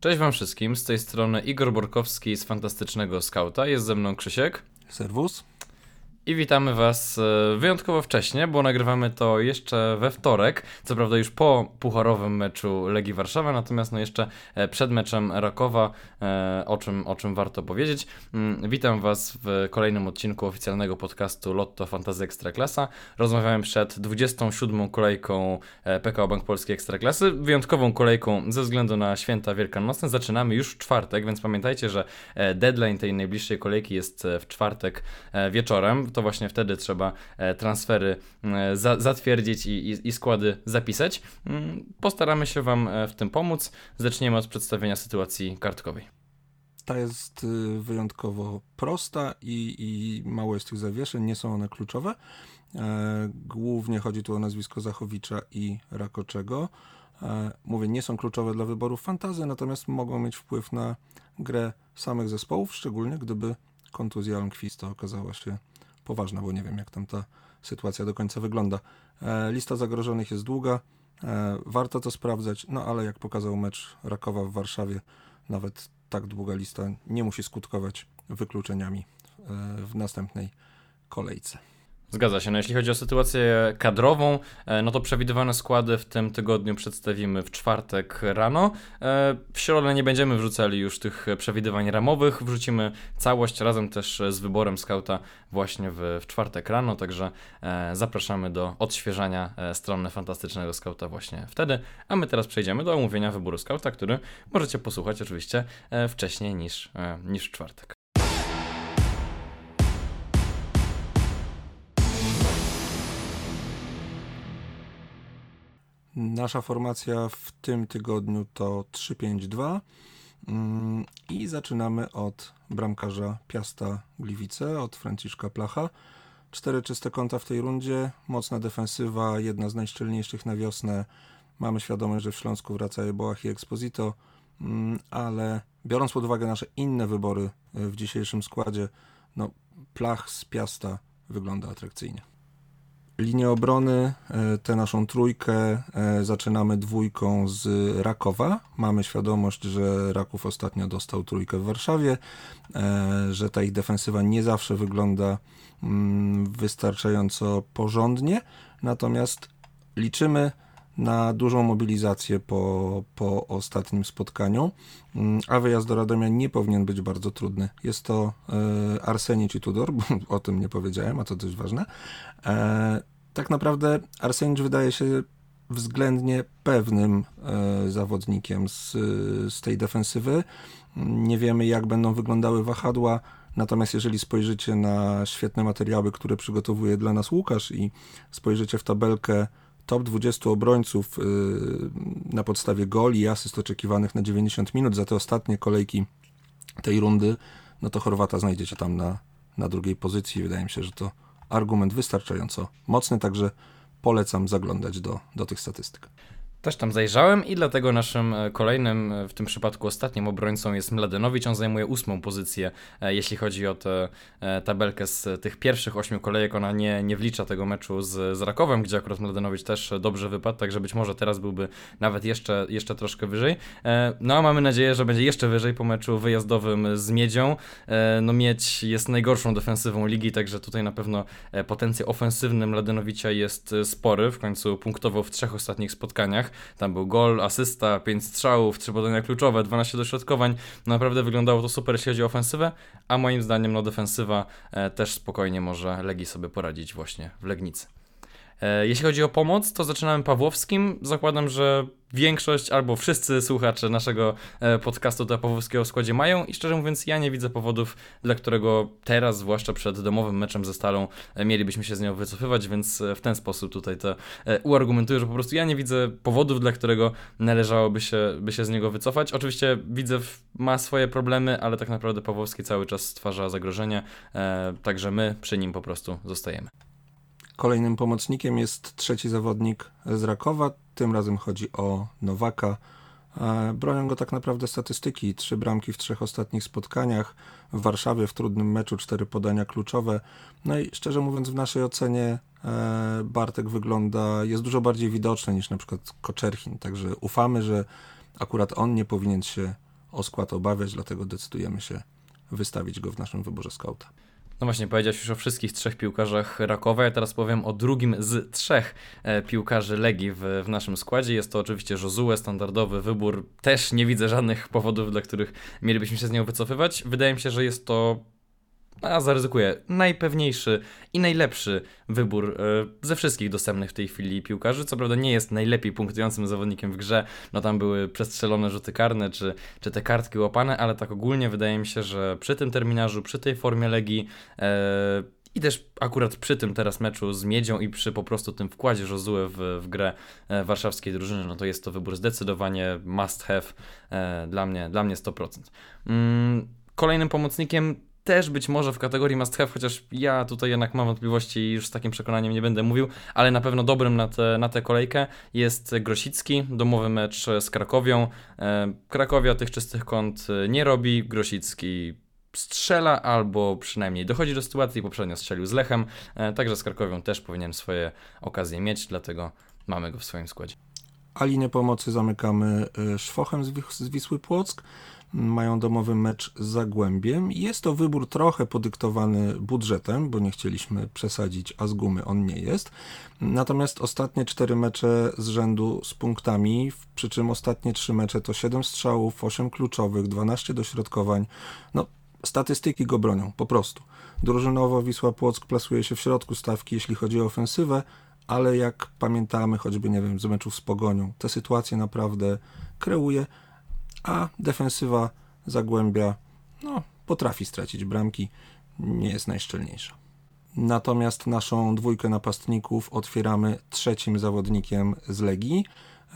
Cześć Wam wszystkim, z tej strony Igor Borkowski z Fantastycznego Skauta, jest ze mną Krzysiek. Serwus. I witamy Was e, wyjątkowo wcześnie, bo nagrywamy to jeszcze we wtorek. Co prawda już po pucharowym meczu Legii Warszawa, natomiast no jeszcze e, przed meczem Rakowa, e, o czym, o czym warto powiedzieć. Mm, witam Was w kolejnym odcinku oficjalnego podcastu Lotto Fantasy Ekstraklasa. Rozmawiałem przed 27. kolejką PKO Bank Polskiej Ekstraklasy, wyjątkową kolejką ze względu na święta wielkanocne. Zaczynamy już w czwartek, więc pamiętajcie, że deadline tej najbliższej kolejki jest w czwartek wieczorem to właśnie wtedy trzeba e, transfery e, za, zatwierdzić i, składy zapisać. Mm, postaramy się Wam e, w tym pomóc. Zaczniemy od przedstawienia sytuacji kartkowej. Ta jest y, wyjątkowo prosta i, i mało jest tych zawieszeń, nie są one kluczowe. Głównie chodzi tu o nazwisko Zachowicza i Rakoczego. Mówię, nie są kluczowe dla wyborów fantazy, natomiast mogą mieć wpływ na grę samych zespołów, szczególnie gdyby kontuzja Almquista okazała się poważna, bo nie wiem, jak tam ta sytuacja do końca wygląda. E, lista zagrożonych jest długa, e, warto to sprawdzać, no ale jak pokazał mecz Rakowa w Warszawie, nawet tak długa lista nie musi skutkować wykluczeniami e, w następnej kolejce. Zgadza się. No jeśli chodzi o sytuację kadrową, e, no to przewidywane składy w tym tygodniu przedstawimy w czwartek rano. E, w środę nie będziemy wrzucali już tych przewidywań ramowych, wrzucimy całość razem też z wyborem skauta właśnie w, w czwartek rano, także e, zapraszamy do odświeżania strony fantastycznego skauta właśnie wtedy. A my teraz przejdziemy do omówienia wyboru skauta, który możecie posłuchać oczywiście wcześniej niż, niż w czwartek. Nasza formacja w tym tygodniu to 3-5-2 mm, i zaczynamy od bramkarza Piasta Gliwice, od Franciszka Placha. Cztery czyste kąta w tej rundzie, mocna defensywa, jedna z najszczelniejszych na wiosnę. Mamy świadomość, że w Śląsku wraca Boach i Exposito, mm, ale biorąc pod uwagę nasze inne wybory w dzisiejszym składzie, no Plach z Piasta wygląda atrakcyjnie. Linię obrony, e, tę naszą trójkę, e, zaczynamy dwójką z Rakowa. Mamy świadomość, że Raków ostatnio dostał trójkę w Warszawie, e, że ta ich defensywa nie zawsze wygląda mm, wystarczająco porządnie, natomiast liczymy na dużą mobilizację po, po ostatnim spotkaniu, mm, a wyjazd do Radomia nie powinien być bardzo trudny. Jest to Arsenic i Tudor, bo o tym nie powiedziałem, a to dość ważne tak naprawdę Arsenicz wydaje się względnie pewnym e, zawodnikiem z, z tej defensywy. Nie wiemy, jak będą wyglądały wahadła, natomiast jeżeli spojrzycie na świetne materiały, które przygotowuje dla nas Łukasz i spojrzycie w tabelkę top 20 obrońców e, na podstawie goli i asyst oczekiwanych na 90 minut za te ostatnie kolejki tej rundy, no to Chorwata znajdziecie tam na, na drugiej pozycji. Wydaje mi się, że to argument wystarczająco mocny, także polecam zaglądać do, do tych statystyk. Też tam zajrzałem i dlatego naszym e, kolejnym, e, w tym przypadku ostatnim obrońcą jest Mladenowicz. On zajmuje ósmą pozycję, e, jeśli chodzi o tę tabelkę z tych pierwszych ośmiu kolejek. Ona nie, nie wlicza tego meczu z, z Rakowem, gdzie akurat Mladenowicz też dobrze wypadł, także być może teraz byłby nawet jeszcze, jeszcze troszkę wyżej. No a mamy nadzieję, że będzie jeszcze wyżej po meczu wyjazdowym z Miedzią. No Miedź jest najgorszą defensywą ligi, także tutaj na pewno potencjał ofensywny Mladenowicza jest spory. W końcu punktował w trzech ostatnich spotkaniach. Tam był gol, asysta, 5 strzałów, 3 podania kluczowe, 12 dośrodkowań. Naprawdę wyglądało to super, jeśli chodzi o ofensywę, a moim zdaniem no defensywa e, też spokojnie może Legii sobie poradzić właśnie w Legnicy. E, jeśli chodzi o pomoc, to zaczynamy Pawłowskim. Zakładam, że większość albo wszyscy słuchacze naszego e, podcastu do Pawłowskiego w składzie mają i szczerze mówiąc ja nie widzę powodów, dla którego teraz, zwłaszcza przed domowym meczem ze Stalą, e, mielibyśmy się z nią wycofywać, więc w ten sposób tutaj to uargumentuję, że po prostu ja nie widzę powodów, dla którego należałoby się, by się z niego wycofać. Oczywiście widzę, ma swoje problemy, ale tak naprawdę Pawłowski cały czas stwarza zagrożenie, także my przy nim po prostu zostajemy. Kolejnym pomocnikiem jest trzeci zawodnik z Rakowa. Tym razem chodzi o Nowaka. E, bronią go tak naprawdę statystyki. Trzy bramki w trzech ostatnich spotkaniach. W Warszawie w trudnym meczu cztery podania kluczowe. No i szczerze mówiąc, w naszej ocenie e, Bartek wygląda, jest dużo bardziej widoczny niż na przykład Koczerchin. Także ufamy, że akurat on nie powinien się o skład obawiać, dlatego decydujemy się wystawić go w naszym wyborze skauta. No właśnie, powiedziałeś już o wszystkich trzech piłkarzach Rakowa. Ja teraz powiem o drugim z trzech e, piłkarzy Legii w, w naszym składzie. Jest to oczywiście Josue, standardowy wybór. Też nie widzę żadnych powodów, dla których mielibyśmy się z nią wycofywać. Wydaje mi się, że jest to a zaryzykuję, najpewniejszy i najlepszy wybór e, ze wszystkich dostępnych w tej chwili piłkarzy. Co prawda nie jest najlepiej punktującym zawodnikiem w grze, no tam były przestrzelone rzuty karne, czy, czy te kartki łapane, ale tak ogólnie wydaje mi się, że przy tym terminarzu, przy tej formie Legii e, i też akurat przy tym teraz meczu z Miedzią i przy po prostu tym wkładzie Josue w, w grę e, warszawskiej drużyny, no to jest to wybór zdecydowanie must have e, dla mnie, dla mnie 100%. Mm, kolejnym pomocnikiem też być może w kategorii must have, chociaż ja tutaj jednak mam wątpliwości i już z takim przekonaniem nie będę mówił, ale na pewno dobrym na, te, na tę kolejkę jest Grosicki, domowy mecz z Krakowią. E, Krakowia tych czystych kąt nie robi, Grosicki strzela albo przynajmniej dochodzi do sytuacji, poprzednio strzelił z Lechem, e, także z Krakowią też powinien swoje okazje mieć, dlatego mamy go w swoim składzie. A linię pomocy zamykamy e, Szwochem z Wisły Płock mają domowy mecz z Zagłębiem. Jest to wybór trochę podyktowany budżetem, bo nie chcieliśmy przesadzić, a z gumy on nie jest. Natomiast ostatnie cztery mecze z rzędu z punktami, przy czym ostatnie trzy mecze to 7 strzałów, 8 kluczowych, 12 dośrodkowań. No, statystyki go bronią, po prostu. Drużynowo Wisła Płock plasuje się w środku stawki, jeśli chodzi o ofensywę, ale jak pamiętamy, choćby, nie wiem, z meczów z Pogonią, te sytuacje naprawdę kreuje a defensywa Zagłębia no, potrafi stracić bramki, nie jest najszczelniejsza. Natomiast naszą dwójkę napastników otwieramy trzecim zawodnikiem z Legii.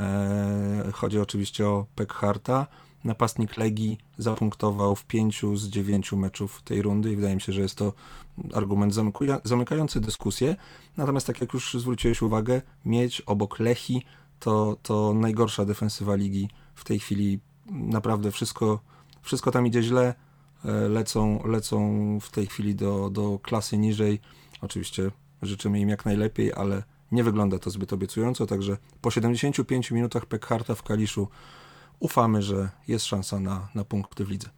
Eee, chodzi oczywiście o Pekharta. Napastnik Legii zapunktował w pięciu z dziewięciu meczów tej rundy i wydaje mi się, że jest to argument zamykający dyskusję. Natomiast tak jak już zwróciłeś uwagę, mieć obok Lechi to, to najgorsza defensywa ligi w tej chwili naprawdę wszystko, wszystko tam idzie źle. E, lecą, lecą w tej chwili do, do klasy niżej. Oczywiście życzymy im jak najlepiej, ale nie wygląda to zbyt obiecująco, także po 75 minutach Pekharta w Kaliszu ufamy, że jest szansa na, na punkty w lidze.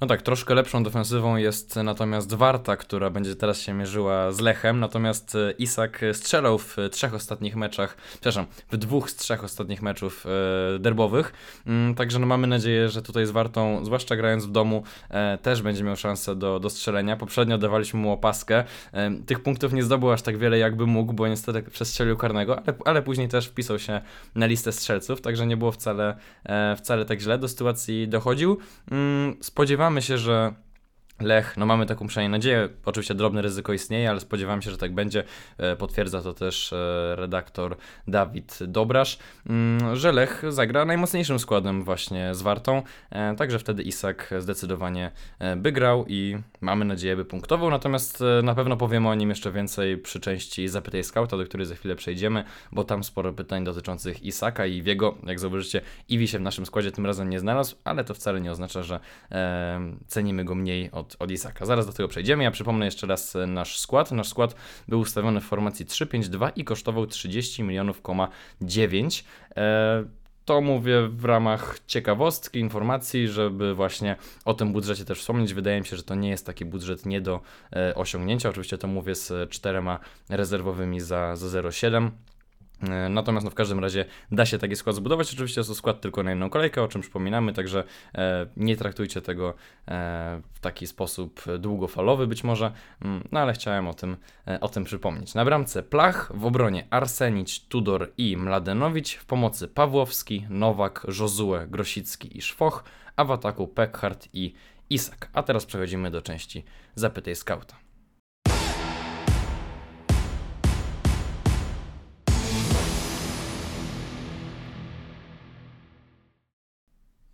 No tak, troszkę lepszą defensywą jest natomiast Warta, która będzie teraz się mierzyła z Lechem, natomiast e, Isak strzelał w trzech ostatnich meczach, przepraszam, w dwóch z trzech ostatnich meczów e, derbowych, mm, także no mamy nadzieję, że tutaj z Wartą, zwłaszcza grając w domu, e, też będzie miał szansę do, do strzelenia. Poprzednio dawaliśmy mu opaskę, tych punktów nie zdobył aż tak wiele jakby mógł, bo niestety przestrzelił karnego, ale, ale później też wpisał się na listę strzelców, także nie było wcale, wcale tak źle, do sytuacji dochodził. Mm, spodziewamy się, że Lech, no mamy taką przynajmniej nadzieję, oczywiście drobne ryzyko istnieje, ale spodziewam się, że tak będzie. E, potwierdza to też e, redaktor Dawid Dobrasz, mm, że Lech zagra najmocniejszym składem właśnie z Wartą, e, także wtedy Isak zdecydowanie by grał i mamy nadzieję, by punktował, natomiast na pewno powiemy o nim jeszcze więcej przy części Zapytaj Scouta, do której za chwilę przejdziemy, bo tam sporo pytań dotyczących Isaka i Wiego, jak zauważycie, Iwi się w naszym składzie tym razem nie znalazł, ale to wcale nie oznacza, że cenimy go mniej od od, od Isaka. Zaraz do tego przejdziemy. Ja przypomnę jeszcze raz e, nasz skład. Nasz skład był ustawiony w formacji 3-5-2 i kosztował 30 milionów, 9. E, to mówię w ramach ciekawostki, informacji, żeby właśnie o tym budżecie też wspomnieć. Wydaje mi się, że to nie jest taki budżet nie do e, osiągnięcia. Oczywiście to mówię z czterema rezerwowymi za, za 0,7. E, natomiast no, w każdym razie da się taki skład zbudować. Oczywiście jest to skład tylko na jedną kolejkę, o czym przypominamy, także e, nie traktujcie tego e, w taki sposób długofalowy być może, mm, no ale chciałem o tym, e, o tym przypomnieć. Na bramce Plach, w obronie Arsenić, Tudor i Mladenowicz, w pomocy Pawłowski, Nowak, Jozue, Grosicki i Szwoch, a w ataku Pekhart i Isak. A teraz przechodzimy do części Zapytaj Skauta.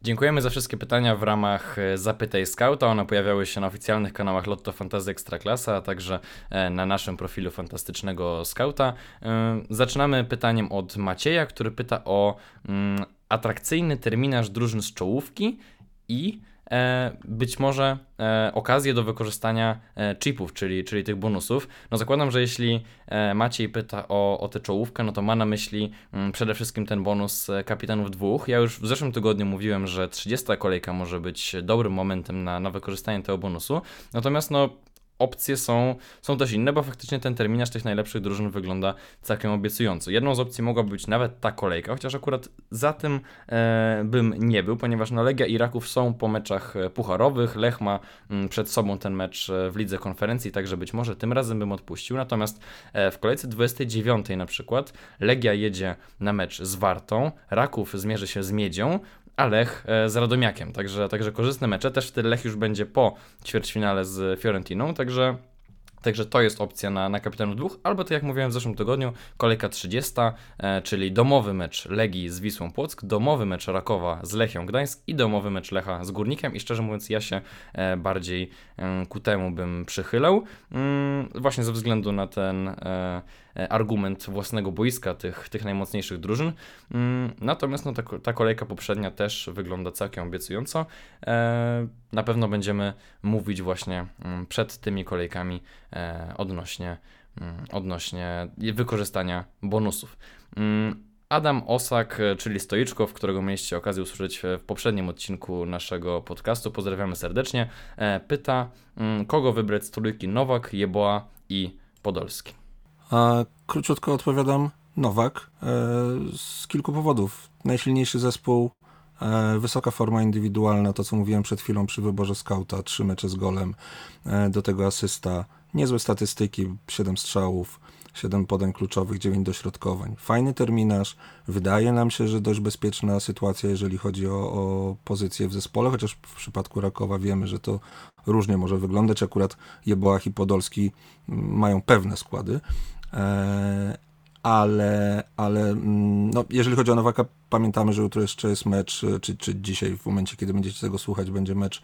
Dziękujemy za wszystkie pytania w ramach e, Zapytaj Scouta. One pojawiały się na oficjalnych kanałach Lotto Fantasy Ekstraklasa, a także e, na naszym profilu Fantastycznego Scouta. E, zaczynamy pytaniem od Macieja, który pyta o mm, atrakcyjny terminarz drużyn z czołówki i być może e, okazję do wykorzystania e, chipów, czyli, czyli tych bonusów. No zakładam, że jeśli e, Maciej pyta o, o tę czołówkę, no to ma na myśli mm, przede wszystkim ten bonus e, kapitanów dwóch. Ja już w zeszłym tygodniu mówiłem, że 30 kolejka może być dobrym momentem na, na wykorzystanie tego bonusu. Natomiast no opcje są, są też inne, bo faktycznie ten terminarz tych najlepszych drużyn wygląda całkiem obiecująco. Jedną z opcji mogłaby być nawet ta kolejka, chociaż akurat za tym e, bym nie był, ponieważ no, Legia i Raków są po meczach e, pucharowych, Lech ma m, mm, przed sobą ten mecz e, w lidze konferencji, także być może tym razem bym odpuścił, natomiast e, w kolejce 29 na przykład Legia jedzie na mecz z Wartą, Raków zmierzy się z Miedzią, a Lech e, z Radomiakiem. Także, także korzystne mecze. Też wtedy Lech już będzie po ćwierćfinale z Fiorentiną, także Także to jest opcja na, na kapitanów dwóch, albo tak jak mówiłem w zeszłym tygodniu, kolejka 30, e, czyli domowy mecz Legii z Wisłą Płock, domowy mecz Rakowa z Lechią Gdańsk i domowy mecz Lecha z Górnikiem i szczerze mówiąc ja się e, bardziej e, ku temu bym przychylał, mm, właśnie ze względu na ten argument własnego boiska tych, tych najmocniejszych drużyn. Mm, natomiast no, ta, ta kolejka poprzednia też wygląda całkiem obiecująco. E, na pewno będziemy mówić właśnie mm, przed tymi kolejkami e, odnośnie, mm, odnośnie wykorzystania bonusów. Adam Osak, e, czyli Stoiczkow, którego mieliście okazję usłyszeć w poprzednim odcinku naszego podcastu, pozdrawiamy serdecznie, e, pyta, kogo wybrać z trójki Nowak, Jeboa i Podolski. Króciutko odpowiadam Nowak z kilku powodów. Najsilniejszy zespół E, wysoka forma indywidualna, to co mówiłem przed chwilą przy wyborze skauta, trzy mecze z golem, e, do tego asysta, niezłe statystyki, 7 strzałów, 7 podań kluczowych, 9 dośrodkowań. Fajny terminarz, wydaje nam się, że dość bezpieczna sytuacja, jeżeli chodzi o, o pozycję w zespole, chociaż w przypadku Rakowa wiemy, że to różnie może wyglądać. Akurat Jeboach i Podolski mają pewne składy. E, ale, ale mm, no, jeżeli chodzi o Nowaka, pamiętamy, że jutro jeszcze jest mecz, czy, czy dzisiaj, w momencie, kiedy będziecie tego słuchać, będzie mecz e,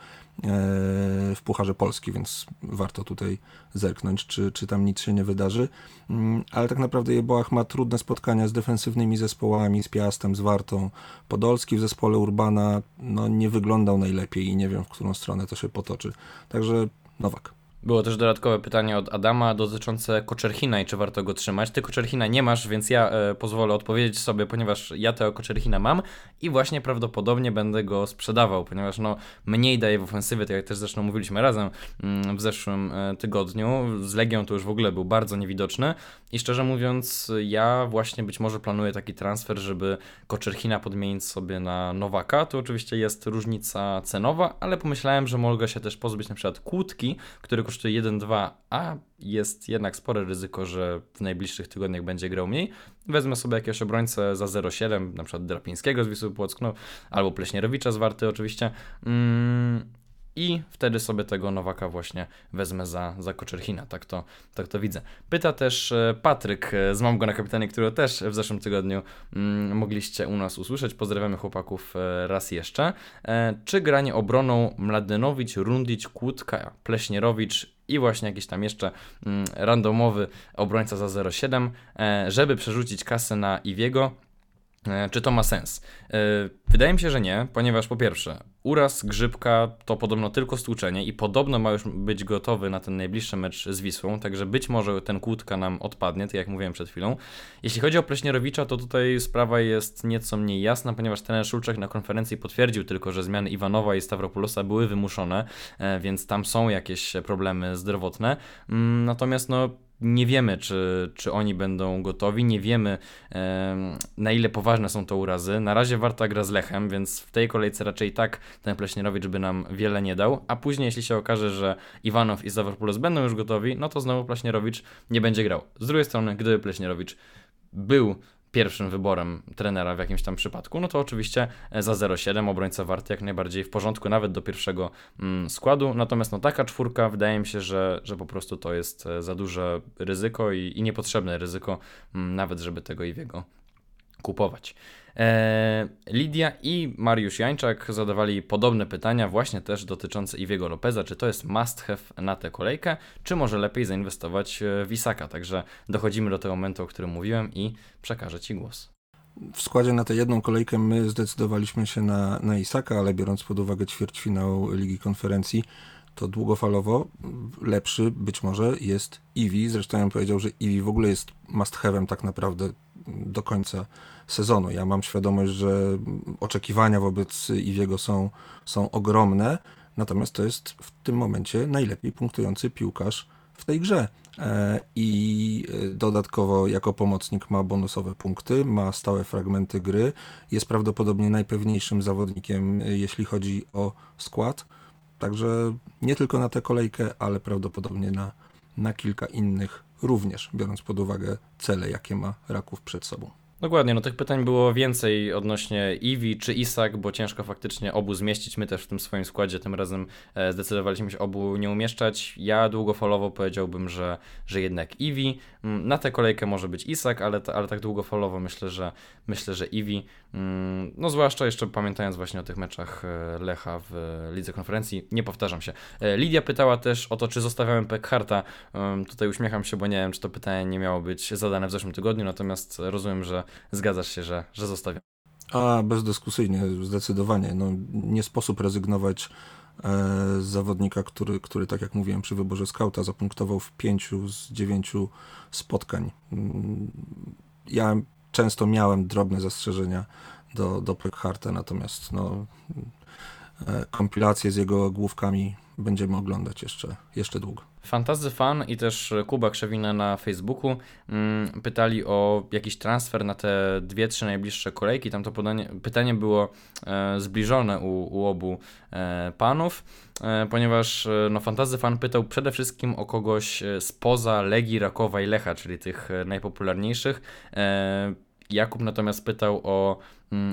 w Pucharze Polski, więc warto tutaj zerknąć, czy, czy tam nic się nie wydarzy. Mm, ale tak naprawdę Jeboach ma trudne spotkania z defensywnymi zespołami, z Piastem, z Wartą. Podolski w zespole Urbana no, nie wyglądał najlepiej i nie wiem, w którą stronę to się potoczy. Także Nowak. Było też dodatkowe pytanie od Adama dotyczące Koczerchina i czy warto go trzymać. Ty Koczerchina nie masz, więc ja e, pozwolę odpowiedzieć sobie, ponieważ ja tego Koczerchina mam i właśnie prawdopodobnie będę go sprzedawał, ponieważ no mniej daje w ofensywie, tak jak też zresztą mówiliśmy razem mm, w zeszłym e, tygodniu. Z Legią to już w ogóle był bardzo niewidoczny i szczerze mówiąc ja właśnie być może planuję taki transfer, żeby Koczerchina podmienić sobie na Nowaka. To oczywiście jest różnica cenowa, ale pomyślałem, że mogę się też pozbyć na przykład Kłódki, który kosztuje 1-2, a jest jednak spore ryzyko, że w najbliższych tygodniach będzie grał mniej. Wezmę sobie jakiegoś obrońcę za 0,7, na przykład Drapińskiego z Wisły Płock, no, albo Pleśnierowicza z Warty oczywiście. Mm, i wtedy sobie tego Nowaka właśnie wezmę za, za Koczerchina, tak to, tak to widzę. Pyta też e, Patryk e, z Mam go na kapitanie, którego też w zeszłym tygodniu mm, mogliście u nas usłyszeć. Pozdrawiamy chłopaków e, raz jeszcze. E, czy granie obroną Mladynowicz, Rundić, Kłódka, Pleśnierowicz i właśnie jakiś tam jeszcze mm, randomowy obrońca za 0,7, e, żeby przerzucić kasę na Iwiego, czy to ma sens? E, wydaje mi się, że nie, ponieważ po pierwsze, uraz grzybka to podobno tylko stłuczenie i podobno ma już być gotowy na ten najbliższy mecz z Wisłą, także być może ten kłódka nam odpadnie, tak jak mówiłem przed chwilą. Jeśli chodzi o Pleśnierowicza, to tutaj sprawa jest nieco mniej jasna, ponieważ ten Szulczek na konferencji potwierdził tylko, że zmiany Iwanowa i Stavropoulosa były wymuszone, e, więc tam są jakieś problemy zdrowotne. Mm, natomiast no nie wiemy, czy, czy oni będą gotowi, nie wiemy na ile poważne są to urazy. Na razie Warta gra z Lechem, więc w tej kolejce raczej tak ten Pleśnierowicz by nam wiele nie dał, a później jeśli się okaże, że Iwanow i Zawropoulos będą już gotowi, no to znowu Pleśnierowicz nie będzie grał. Z drugiej strony, gdyby Pleśnierowicz był pierwszym wyborem trenera w jakimś tam przypadku, no to oczywiście e, za 0,7 obrońca warty jak najbardziej w porządku, nawet do pierwszego mm, składu. Natomiast no taka czwórka wydaje mi się, że, że po prostu to jest e, za duże ryzyko i, i niepotrzebne ryzyko, mm, nawet żeby tego Iwiego kupować. E, Lidia i Mariusz Jańczak zadawali podobne pytania, właśnie też dotyczące Iwiego Lopeza, czy to jest must have na tę kolejkę, czy może lepiej zainwestować w Isaka. Także dochodzimy do tego momentu, o którym mówiłem i przekażę Ci głos. w składzie na tę jedną kolejkę my zdecydowaliśmy się na, na Isaka, ale biorąc pod uwagę ćwierćfinał Ligi Konferencji, to długofalowo lepszy być może jest Iwi. Zresztą ja bym powiedział, że Iwi w ogóle jest must have'em tak naprawdę do końca sezonu. Ja mam świadomość, że oczekiwania wobec Iwiego są, są ogromne, natomiast to jest w tym momencie najlepiej punktujący piłkarz w tej grze. E, I dodatkowo jako pomocnik ma bonusowe punkty, ma stałe fragmenty gry, jest prawdopodobnie najpewniejszym zawodnikiem, jeśli chodzi o skład. Także nie tylko na tę kolejkę, ale prawdopodobnie na, na kilka innych również, biorąc pod uwagę cele, jakie ma Raków przed sobą. Dokładnie, no tych pytań było więcej odnośnie Iwi czy Isak, bo ciężko faktycznie obu zmieścić. My też w tym swoim składzie tym razem e, zdecydowaliśmy się obu nie umieszczać. Ja długofalowo powiedziałbym, że, że jednak Iwi. Mm, na tę kolejkę może być Isak, ale, ale tak długofalowo myślę, że myślę, że Iwi. Mm, no zwłaszcza jeszcze pamiętając właśnie o tych meczach e, Lecha w Lidze Konferencji. Nie powtarzam się. E, Lidia pytała też o to, czy zostawiałem Pekharta. Tutaj uśmiecham się, bo nie wiem, czy to pytanie nie miało być zadane w zeszłym tygodniu, natomiast rozumiem, że zgadzasz się, że, że zostawiam. A, bezdyskusyjnie, zdecydowanie. No, nie sposób rezygnować e, z zawodnika, który, który, tak jak mówiłem, przy wyborze skauta zapunktował w pięciu z dziewięciu spotkań. Mm, ja często miałem drobne zastrzeżenia do, do Pekharta, natomiast no, e, kompilacje z jego główkami będziemy oglądać jeszcze, jeszcze długo. Fantazy Fan i też Kuba Krzewina na Facebooku mm, pytali o jakiś transfer na te dwie, trzy najbliższe kolejki. Tam to podanie, pytanie było e, zbliżone u, u obu e, panów, e, ponieważ e, no, Fantazy Fan pytał przede wszystkim o kogoś e, spoza Legii, Rakowa i Lecha, czyli tych e, najpopularniejszych. Jakub natomiast pytał o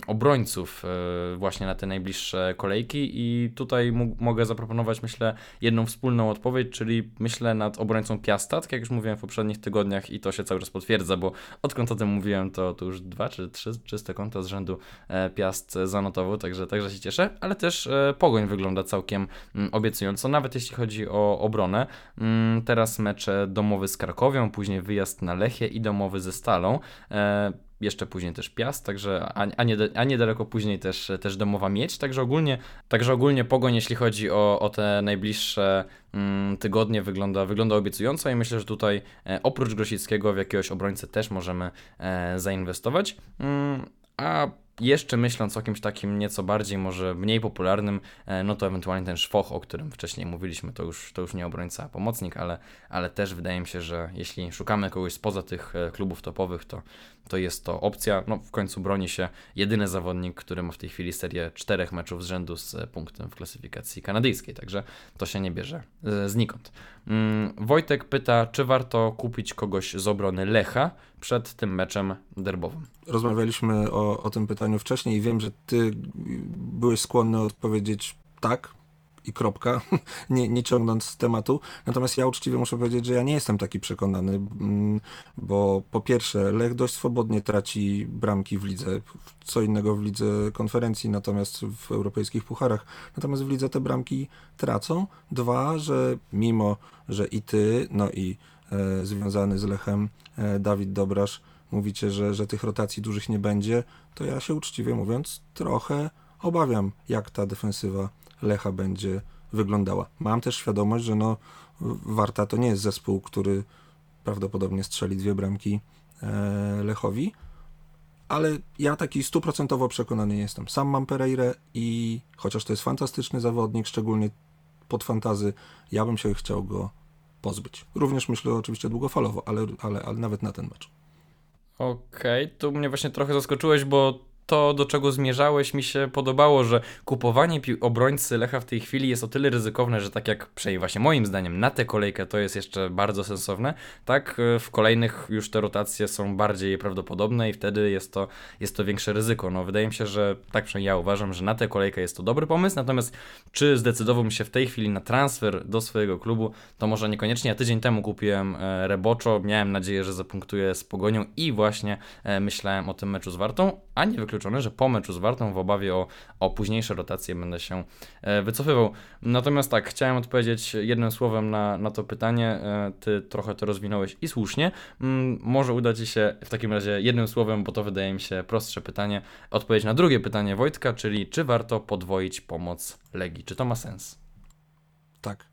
obrońców e, właśnie na te najbliższe kolejki. I tutaj mogę zaproponować myślę jedną wspólną odpowiedź, czyli myślę nad obrońcą Piasta, tak jak już mówiłem w poprzednich tygodniach i to się cały czas potwierdza, bo odkąd o tym mówiłem to, to już dwa czy trzy czyste konta z rzędu e, Piast zanotował, także, także się cieszę, ale też e, Pogoń wygląda całkiem mm, obiecująco, nawet jeśli chodzi o obronę. Mm, teraz mecze domowy z Krakowią, później wyjazd na Lechie i domowy ze Stalą jeszcze później też Piast, także, a, a, nie, a niedaleko później też, też domowa mieć, także ogólnie, także ogólnie Pogoń, jeśli chodzi o, o te najbliższe mm, tygodnie wygląda, wygląda obiecująco i myślę, że tutaj e, oprócz Grosickiego w jakiegoś obrońcę też możemy e, zainwestować, mm, a jeszcze myśląc o kimś takim nieco bardziej, może mniej popularnym, e, no to ewentualnie ten szwoch, o którym wcześniej mówiliśmy, to już, to już nie obrońca, a pomocnik, ale, ale też wydaje mi się, że jeśli szukamy kogoś spoza tych e, klubów topowych, to, to jest to opcja. No w końcu broni się jedyny zawodnik, który ma w tej chwili serię czterech meczów z rzędu z punktem w klasyfikacji kanadyjskiej, także to się nie bierze e, znikąd. Mm, Wojtek pyta, czy warto kupić kogoś z obrony Lecha przed tym meczem derbowym. Rozmawialiśmy o, o tym pytaniu wcześniej i wiem, że ty byłeś skłonny odpowiedzieć tak, i kropka, nie, nie ciągnąc tematu. Natomiast ja uczciwie muszę powiedzieć, że ja nie jestem taki przekonany, mm, bo po pierwsze, Lech dość swobodnie traci bramki w lidze, co innego w lidze konferencji, natomiast w europejskich pucharach. Natomiast w lidze te bramki tracą. Dwa, że mimo, że i ty, no i e, związany z Lechem e, Dawid Dobrasz mówicie, że, że tych rotacji dużych nie będzie, to ja się uczciwie mówiąc trochę obawiam, jak ta defensywa Lecha będzie wyglądała. Mam też świadomość, że no, Warta to nie jest zespół, który prawdopodobnie strzeli dwie bramki e, Lechowi, ale ja taki stuprocentowo przekonany nie jestem. Sam mam Pereirę i chociaż to jest fantastyczny zawodnik, szczególnie pod fantazy, ja bym się chciał go pozbyć. Również myślę oczywiście długofalowo, ale, ale, ale nawet na ten mecz. Okej, okay, tu mnie właśnie trochę zaskoczyłeś, bo to, do czego zmierzałeś, mi się podobało, że kupowanie obrońcy Lecha w tej chwili jest o tyle ryzykowne, że tak jak przynajmniej właśnie moim zdaniem na tę kolejkę to jest jeszcze bardzo sensowne, tak e, w kolejnych już te rotacje są bardziej prawdopodobne i wtedy jest to, jest to większe ryzyko. No wydaje mi się, że tak przynajmniej ja uważam, że na tę kolejkę jest to dobry pomysł, natomiast czy zdecydowałbym się w tej chwili na transfer do swojego klubu, to może niekoniecznie. Ja tydzień temu kupiłem e, Reboczo, miałem nadzieję, że zapunktuję z Pogonią i właśnie e, myślałem o tym meczu z Wartą, a nie wykluczam wykluczone, że po meczu z Wartą w obawie o, o późniejsze rotacje będę się e, wycofywał. Natomiast tak, chciałem odpowiedzieć jednym słowem na, na to pytanie. E, ty trochę to rozwinąłeś i słusznie. Mm, może uda Ci się w takim razie jednym słowem, bo to wydaje mi się prostsze pytanie, odpowiedzieć na drugie pytanie Wojtka, czyli czy warto podwoić pomoc Legii? Czy to ma sens? Tak.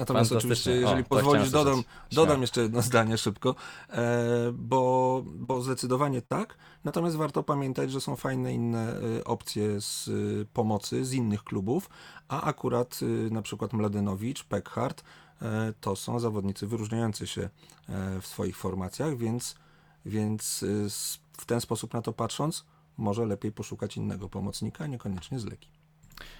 Natomiast oczywiście, O, jeżeli to pozwolisz, chciałem dodam, dodam jeszcze jedno zdanie szybko, e, bo, bo zdecydowanie tak. Natomiast warto pamiętać, że są fajne inne e, opcje z e, pomocy z innych klubów, a akurat na przykład Mladenowicz, Peckhardt e, to są zawodnicy wyróżniający się w swoich formacjach, więc, więc w ten sposób na to patrząc, może lepiej poszukać innego pomocnika, niekoniecznie z Legii.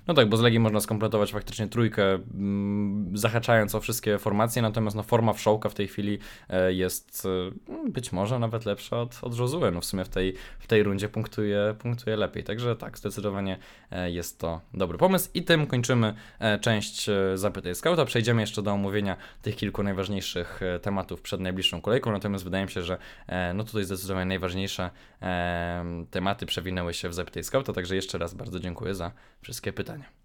No tak, bo z Legii można skompletować faktycznie trójkę, mm, zahaczając o wszystkie formacje, natomiast no, forma wszołka w tej chwili e, jest e, być może nawet lepsza od, od Josue. No w sumie w tej, w tej rundzie punktuje, punktuje lepiej. Także tak, zdecydowanie e, jest to dobry pomysł. I tym kończymy część Zapytaj Scouta. Przejdziemy jeszcze do omówienia tych kilku najważniejszych tematów przed najbliższą kolejką, natomiast wydaje mi się, że no tutaj zdecydowanie najważniejsze tematy przewinęły się w Zapytaj Scouta, także jeszcze raz bardzo dziękuję za wszystkie pytania.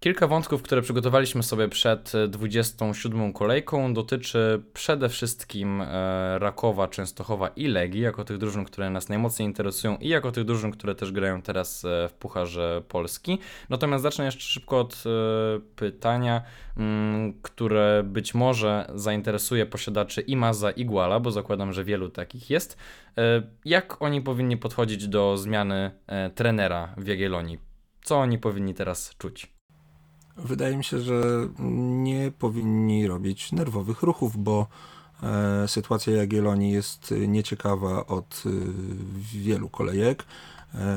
Kilka wątków, które przygotowaliśmy sobie przed e, 27 kolejką, dotyczy przede wszystkim e, Rakowa, Częstochowa i Legii, jako tych drużyn, które nas najmocniej interesują i jako tych drużyn, które też grają teraz e, w Pucharze Polski. Natomiast zacznę jeszcze szybko od e, pytania, mm, które być może zainteresuje posiadaczy Imaza i Guala, bo zakładam, że wielu takich jest. E, Jak oni powinni podchodzić do zmiany e, trenera w Jagiellonii? Co oni powinni teraz czuć? Wydaje mi się, że nie powinni robić nerwowych ruchów, bo e, sytuacja Jagiellonii jest nieciekawa od e, wielu kolejek. E,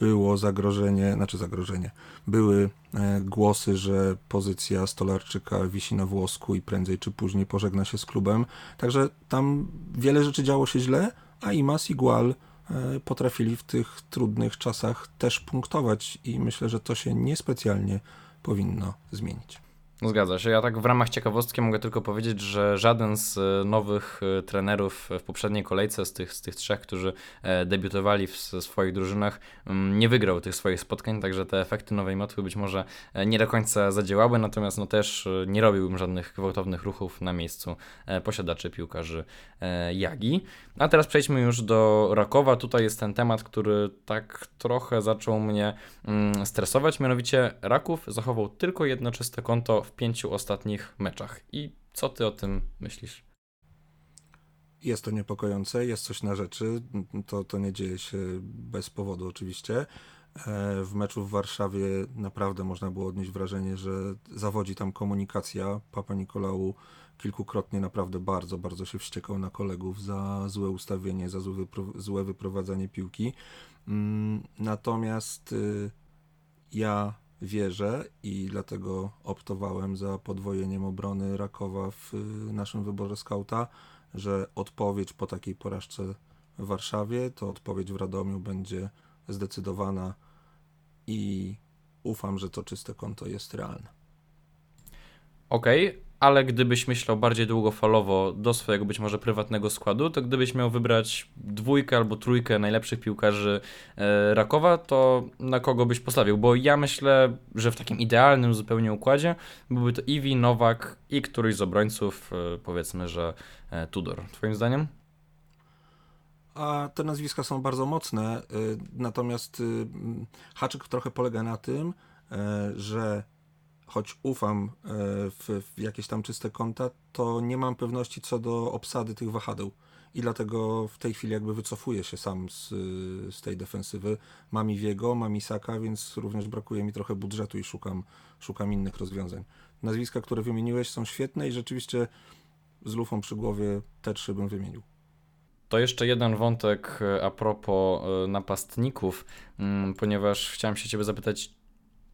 było zagrożenie, znaczy zagrożenie, były głosy, że pozycja Stolarczyka wisi na włosku i prędzej czy później pożegna się z klubem. Także tam wiele rzeczy działo się źle, a Imas i Gual e, potrafili w tych trudnych czasach też punktować i myślę, że to się niespecjalnie powinno zmienić. Zgadza się. Ja tak w ramach ciekawostki mogę tylko powiedzieć, że żaden z e, nowych e, trenerów w poprzedniej kolejce, z tych, z tych trzech, którzy e, debiutowali w swoich drużynach, mm, nie wygrał tych swoich spotkań, także te efekty nowej motły być może nie do końca zadziałały, natomiast no też nie robiłbym żadnych gwałtownych ruchów na miejscu posiadaczy piłkarzy Jagi. A teraz przejdźmy już do Rakowa. Tutaj jest ten temat, który tak trochę zaczął mnie mm, stresować, mianowicie Raków zachował tylko jedno czyste konto w pięciu ostatnich meczach. I co ty o tym myślisz? Jest to niepokojące, jest coś na rzeczy. To, to nie dzieje się bez powodu, oczywiście. E, W meczu w Warszawie naprawdę można było odnieść wrażenie, że zawodzi tam komunikacja. Papa Nikolału kilkukrotnie naprawdę bardzo, bardzo się wściekał na kolegów za złe ustawienie, za złe, wypro- złe wyprowadzanie piłki. Mm, Natomiast y, ja wierzę i dlatego optowałem za podwojeniem obrony Rakowa w y, naszym wyborze skauta, że odpowiedź po takiej porażce w Warszawie, to odpowiedź w Radomiu będzie zdecydowana i ufam, że to czyste konto jest realne. Okej, ale gdybyś myślał bardziej długofalowo do swojego być może prywatnego składu, to gdybyś miał wybrać dwójkę albo trójkę najlepszych piłkarzy e, Rakowa, to na kogo byś postawił? Bo ja myślę, że w takim idealnym zupełnie układzie byłby to Iwi, Nowak i któryś z obrońców, e, powiedzmy, że e, Tudor. Twoim zdaniem? A te nazwiska są bardzo mocne, natomiast y, haczyk trochę polega na tym, że choć ufam y, w, w jakieś tam czyste konta, to nie mam pewności co do obsady tych wahadeł. I dlatego w tej chwili jakby wycofuję się sam z, z tej defensywy. Mam Iwiego, mam Isaka, więc również brakuje mi trochę budżetu i szukam, szukam innych rozwiązań. Nazwiska, które wymieniłeś są świetne i rzeczywiście z lufą przy głowie te trzy bym wymienił. To jeszcze jeden wątek e, a propos e, napastników, mm, ponieważ chciałem się Ciebie zapytać,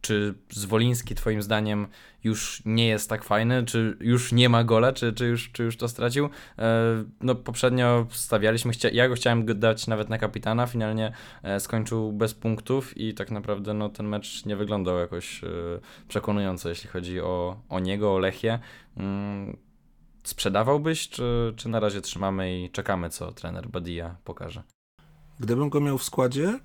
czy Zwoliński twoim zdaniem już nie jest tak fajny, czy już nie ma gola, czy, czy, już, czy już to stracił? E, no poprzednio stawialiśmy, ja go chciałem dać nawet na kapitana, finalnie e, skończył bez punktów i tak naprawdę no, ten mecz nie wyglądał jakoś e, przekonująco, jeśli chodzi o, o niego, o Lechię. Mm, sprzedawałbyś, czy, czy na razie trzymamy i czekamy, co trener Badia pokaże? Gdybym go miał w składzie,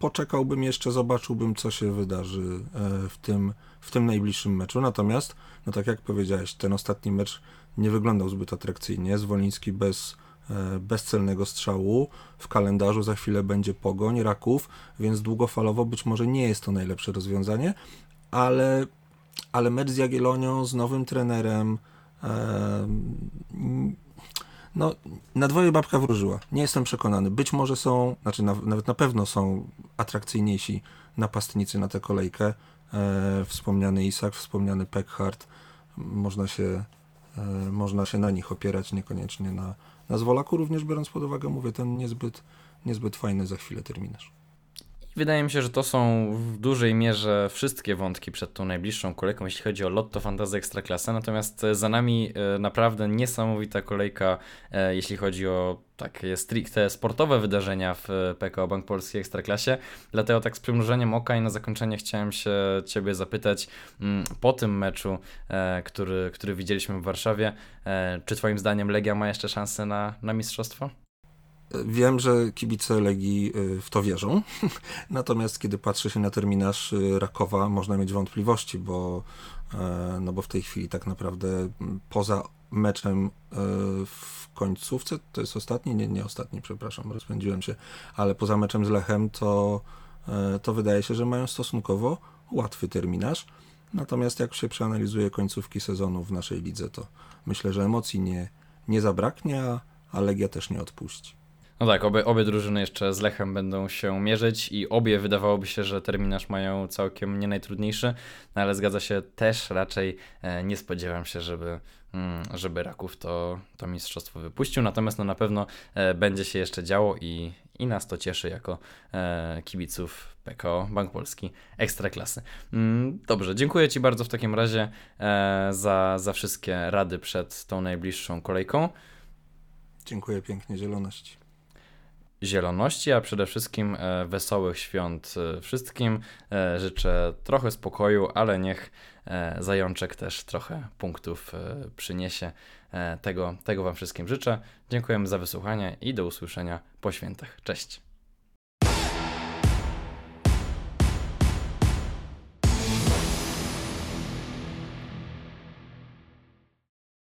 poczekałbym jeszcze, zobaczyłbym, co się wydarzy e, w tym, w tym najbliższym meczu. Natomiast, no tak jak powiedziałeś, ten ostatni mecz nie wyglądał zbyt atrakcyjnie. Zwoliński bez, e, bez celnego strzału. W kalendarzu za chwilę będzie pogoń, raków, więc długofalowo być może nie jest to najlepsze rozwiązanie, ale, ale mecz z Jagiellonią, z nowym trenerem, e, no, na dwoje babka wróżyła. Nie jestem przekonany. Być może są, znaczy na, nawet na pewno są atrakcyjniejsi napastnicy na tę kolejkę. E, wspomniany Isak, wspomniany Peckhart. Można się, e, można się na nich opierać, niekoniecznie na, na Zwolaku, również biorąc pod uwagę, mówię, ten niezbyt, niezbyt fajny za chwilę terminarz. Wydaje mi się, że to są w dużej mierze wszystkie wątki przed tą najbliższą kolejką, jeśli chodzi o Lotto Fantasy Ekstraklasa. Natomiast za nami e, naprawdę niesamowita kolejka, e, jeśli chodzi o takie stricte sportowe wydarzenia w PKO Bank Polski Ekstraklasie. Dlatego tak z przymrużeniem oka i na zakończenie chciałem się Ciebie zapytać mm, po tym meczu, e, który, który widzieliśmy w Warszawie, czy Twoim zdaniem Legia ma jeszcze szansę na, na mistrzostwo? Wiem, że kibice Legii y, w to wierzą, natomiast kiedy patrzy się na terminarz y, Rakowa, można mieć wątpliwości, bo, e, no bo w tej chwili tak naprawdę poza meczem e, w końcówce, to jest ostatni, nie, nie ostatni, przepraszam, rozpędziłem się, ale poza meczem z Lechem, to, e, to wydaje się, że mają stosunkowo łatwy terminarz. Natomiast jak się przeanalizuje końcówki sezonu w naszej lidze, to myślę, że emocji nie, nie zabraknie, a, a Legia też nie odpuści. No tak, obie, obie drużyny jeszcze z Lechem będą się mierzyć i obie wydawałoby się, że terminarz mają całkiem nie najtrudniejszy, no ale zgadza się, też raczej e, nie spodziewam się, żeby, mm, żeby Raków to, to mistrzostwo wypuścił, natomiast no na pewno e, będzie się jeszcze działo i, i nas to cieszy jako e, kibiców PKO Bank Polski Ekstraklasy. Mm, dobrze, dziękuję Ci bardzo w takim razie za, za wszystkie rady przed tą najbliższą kolejką. Dziękuję pięknie, zieloności zieloności, a przede wszystkim e, wesołych świąt e, wszystkim. E, życzę trochę spokoju, ale niech zajączek też trochę punktów przyniesie. Tego, tego Wam wszystkim życzę. Dziękujemy za wysłuchanie i do usłyszenia po świętach. Cześć.